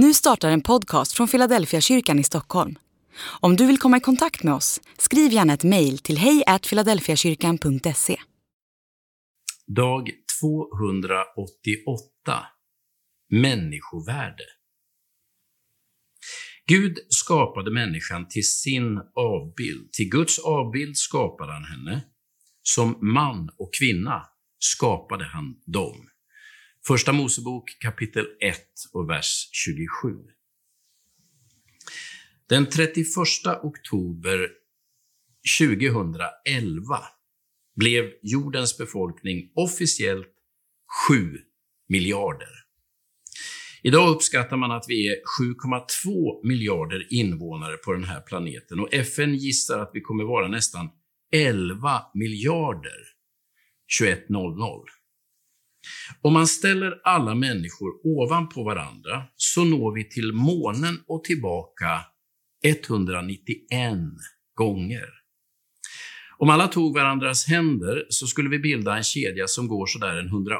Nu startar en podcast från Philadelphia kyrkan i Stockholm. Om du vill komma i kontakt med oss, skriv gärna ett mejl till hejfiladelfiakyrkan.se. Dag 288 Människovärde Gud skapade människan till sin avbild. Till Guds avbild skapade han henne. Som man och kvinna skapade han dem. Första Mosebok kapitel 1 och vers 27. Den 31 oktober 2011 blev jordens befolkning officiellt 7 miljarder. Idag uppskattar man att vi är 7,2 miljarder invånare på den här planeten och FN gissar att vi kommer vara nästan 11 miljarder 2100. Om man ställer alla människor ovanpå varandra så når vi till månen och tillbaka 191 gånger. Om alla tog varandras händer så skulle vi bilda en kedja som går sådär 180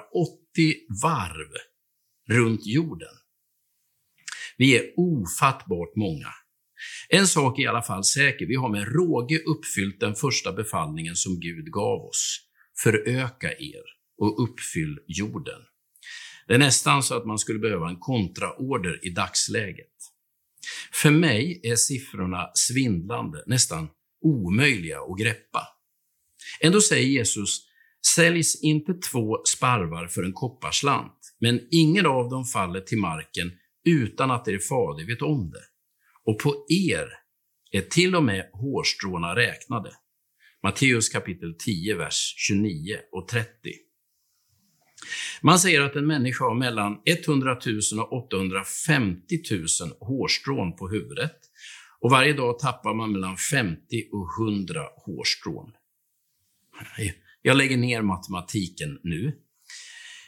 varv runt jorden. Vi är ofattbart många. En sak är i alla fall säker, vi har med råge uppfyllt den första befallningen som Gud gav oss. Föröka er och uppfyll jorden. Det är nästan så att man skulle behöva en kontraorder i dagsläget. För mig är siffrorna svindlande, nästan omöjliga att greppa. Ändå säger Jesus, säljs inte två sparvar för en kopparslant, men ingen av dem faller till marken utan att er fader vet om det. Och på er är till och med hårstråna räknade. Matteus kapitel 10, vers 29 och 30. Man säger att en människa har mellan 100 000 och 850 000 hårstrån på huvudet och varje dag tappar man mellan 50 och 100 hårstrån. Jag lägger ner matematiken nu.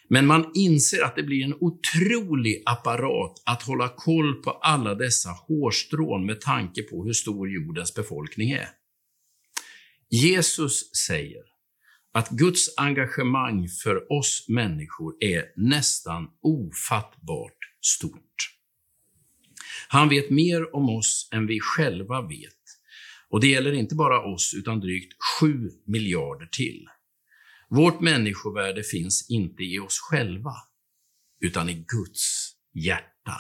Men man inser att det blir en otrolig apparat att hålla koll på alla dessa hårstrån med tanke på hur stor jordens befolkning är. Jesus säger att Guds engagemang för oss människor är nästan ofattbart stort. Han vet mer om oss än vi själva vet. Och det gäller inte bara oss, utan drygt 7 miljarder till. Vårt människovärde finns inte i oss själva, utan i Guds hjärta.